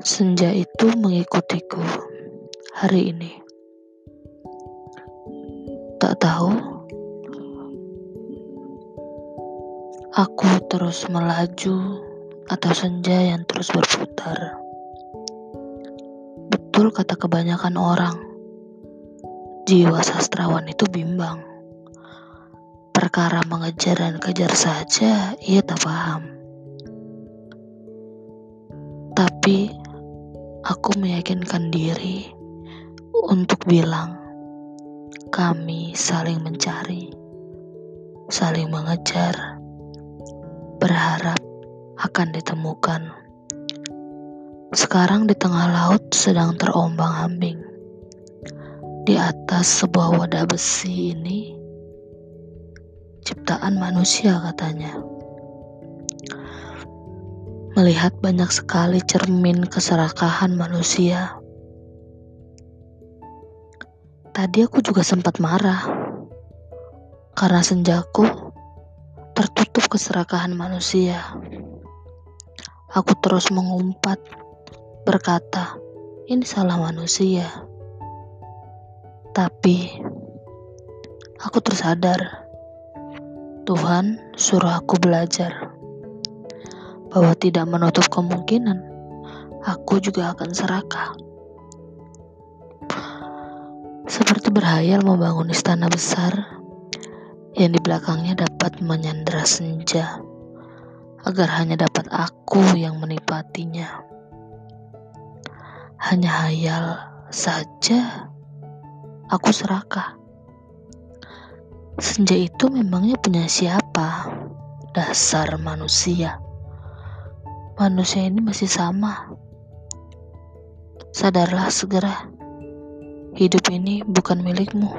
Senja itu mengikutiku hari ini. Tak tahu, aku terus melaju atau senja yang terus berputar. Betul kata kebanyakan orang, jiwa sastrawan itu bimbang. Perkara mengejar dan kejar saja ia tak paham. Tapi aku meyakinkan diri untuk bilang kami saling mencari, saling mengejar, berharap akan ditemukan. Sekarang di tengah laut sedang terombang-ambing. Di atas sebuah wadah besi ini, ciptaan manusia katanya. Melihat banyak sekali cermin keserakahan manusia. Tadi aku juga sempat marah karena senjaku tertutup keserakahan manusia. Aku terus mengumpat, berkata, "Ini salah manusia." Tapi aku tersadar, Tuhan suruh aku belajar bahwa tidak menutup kemungkinan aku juga akan serakah. Seperti berhayal membangun istana besar yang di belakangnya dapat menyandera senja agar hanya dapat aku yang menikmatinya. Hanya hayal saja, aku serakah. Senja itu memangnya punya siapa? Dasar manusia. Manusia ini masih sama. Sadarlah segera, hidup ini bukan milikmu.